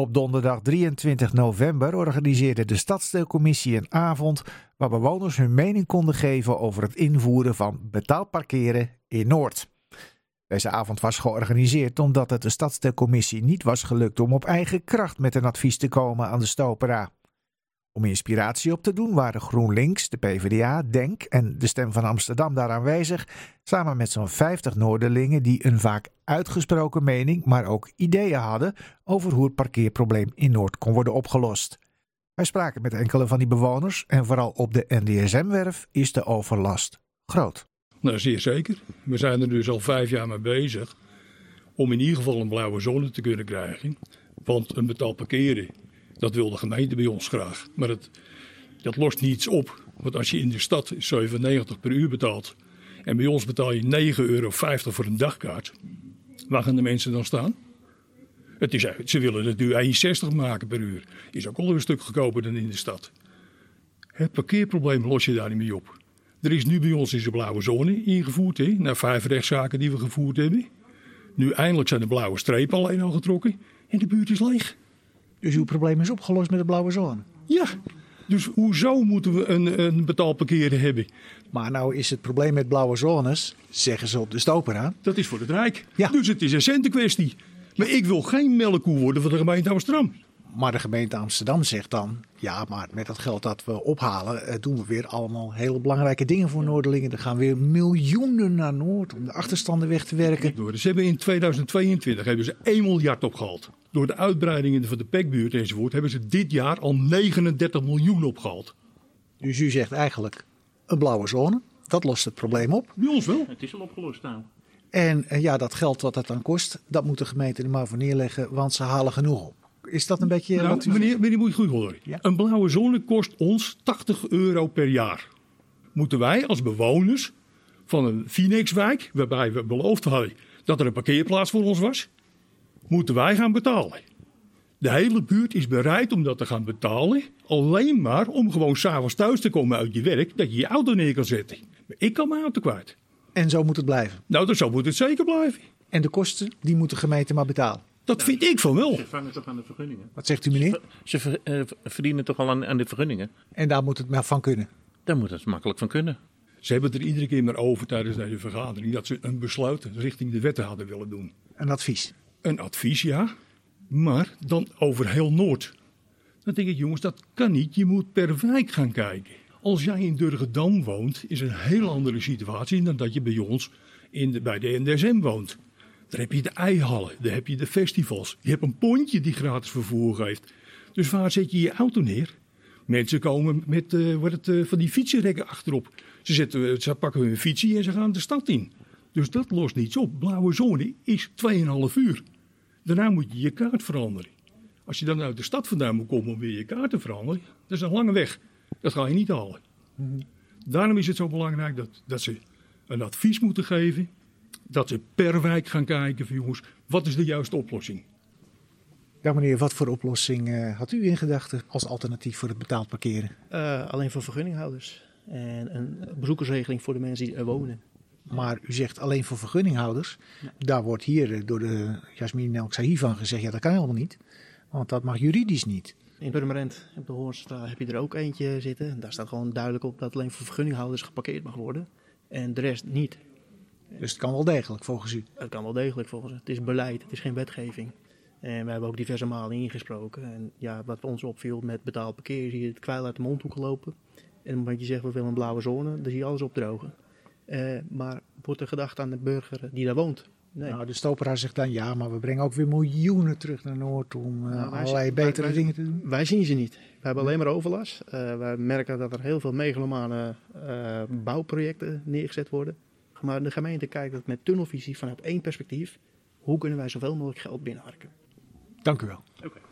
Op donderdag 23 november organiseerde de Stadsdeelcommissie een avond waar bewoners hun mening konden geven over het invoeren van betaald parkeren in Noord. Deze avond was georganiseerd omdat het de Stadsdeelcommissie niet was gelukt om op eigen kracht met een advies te komen aan de Stopera. Om inspiratie op te doen waren GroenLinks, de PvdA, DENK en de Stem van Amsterdam daar aanwezig, samen met zo'n 50 Noorderlingen die een vaak uitgesproken mening, maar ook ideeën hadden over hoe het parkeerprobleem in Noord kon worden opgelost. Wij spraken met enkele van die bewoners en vooral op de NDSM-werf is de overlast groot. Nou, zeer zeker. We zijn er dus al vijf jaar mee bezig om in ieder geval een blauwe zone te kunnen krijgen. Want een betaald parkeren dat wil de gemeente bij ons graag. Maar het, dat lost niets op. Want als je in de stad 97 per uur betaalt. En bij ons betaal je 9,50 euro voor een dagkaart. Waar gaan de mensen dan staan? Het is, ze willen het nu 1,60 maken per uur. Is ook al een stuk goedkoper dan in de stad. Het parkeerprobleem los je daar niet mee op. Er is nu bij ons in blauwe zone ingevoerd. Hè, na vijf rechtszaken die we gevoerd hebben. Nu eindelijk zijn de blauwe strepen alleen al getrokken. En de buurt is leeg. Dus uw probleem is opgelost met de blauwe zone? Ja, dus hoezo moeten we een, een betaalparkeren hebben? Maar nou is het probleem met blauwe zones, zeggen ze op de stopera. Dat is voor het Rijk. Ja. Dus het is een centenkwestie. Maar ik wil geen melkkoe worden van de gemeente Amsterdam. Maar de gemeente Amsterdam zegt dan: ja, maar met dat geld dat we ophalen, eh, doen we weer allemaal hele belangrijke dingen voor Noorderlingen. Er gaan weer miljoenen naar Noord om de achterstanden weg te werken. Ze hebben in 2022 hebben ze 1 miljard opgehaald. Door de uitbreidingen van de pekbuurt enzovoort hebben ze dit jaar al 39 miljoen opgehaald. Dus u zegt eigenlijk een blauwe zone, dat lost het probleem op. Bij ons wel. Het is al opgelost nou. En eh, ja, dat geld wat het dan kost, dat moet de gemeente er maar voor neerleggen, want ze halen genoeg op. Is dat een beetje... Nou, wat u... meneer, meneer, moet je goed horen. Een blauwe zone kost ons 80 euro per jaar. Moeten wij als bewoners van een Phoenixwijk, waarbij we beloofd hadden dat er een parkeerplaats voor ons was, moeten wij gaan betalen. De hele buurt is bereid om dat te gaan betalen. Alleen maar om gewoon s'avonds thuis te komen uit je werk, dat je je auto neer kan zetten. Maar ik kan mijn auto kwijt. En zo moet het blijven? Nou, dat zo moet het zeker blijven. En de kosten, die moet de gemeente maar betalen? Dat vind ik van wel. Ze vangen toch aan de vergunningen. Wat zegt u meneer? Ze uh, verdienen toch al aan, aan, de vergunningen. En daar moet het maar van kunnen? Daar moet het makkelijk van kunnen. Ze hebben het er iedere keer maar over tijdens deze vergadering dat ze een besluit richting de wetten hadden willen doen. Een advies? Een advies, ja. Maar dan over heel Noord. Dan denk ik, jongens, dat kan niet. Je moet per wijk gaan kijken. Als jij in Durgedam woont, is een heel andere situatie dan dat je bij ons in de, bij de NDSM woont. Daar heb je de eihallen, daar heb je de festivals. Je hebt een pontje die gratis vervoer geeft. Dus waar zet je je auto neer? Mensen komen met uh, wat het, uh, van die fietsenrekken achterop. Ze, zetten, ze pakken hun fietsie en ze gaan de stad in. Dus dat lost niets op. Blauwe zone is 2,5 uur. Daarna moet je je kaart veranderen. Als je dan uit de stad vandaan moet komen om weer je kaart te veranderen, dat is een lange weg. Dat ga je niet halen. Daarom is het zo belangrijk dat, dat ze een advies moeten geven dat ze per wijk gaan kijken van jongens, wat is de juiste oplossing? Ja meneer, wat voor oplossing uh, had u in gedachten als alternatief voor het betaald parkeren? Uh, alleen voor vergunninghouders en een bezoekersregeling voor de mensen die er wonen. Maar u zegt alleen voor vergunninghouders. Ja. Daar wordt hier eh, door de Jasmin El van gezegd, ja dat kan helemaal niet. Want dat mag juridisch niet. In Purmerend op de Hoornstraat heb je er ook eentje zitten. Daar staat gewoon duidelijk op dat alleen voor vergunninghouders geparkeerd mag worden. En de rest niet. Dus het kan wel degelijk volgens u? Het kan wel degelijk volgens u. Het is beleid, het is geen wetgeving. En we hebben ook diverse malen ingesproken. En ja, wat ons opviel met betaald parkeer, zie je het kwijl uit de mondhoek lopen. En omdat je zegt we willen een blauwe zone, dan zie je alles opdrogen. Uh, maar wordt er gedacht aan de burger die daar woont? Nee. Nou, de stoperaar zegt dan ja, maar we brengen ook weer miljoenen terug naar Noord om uh, nou, allerlei zien, betere wij, dingen te doen. Wij zien ze niet. We hebben alleen maar overlast. Uh, wij merken dat er heel veel megalomane bouwprojecten neergezet worden. Maar de gemeente kijkt het met tunnelvisie vanuit één perspectief. Hoe kunnen wij zoveel mogelijk geld binnenharken? Dank u wel. Okay.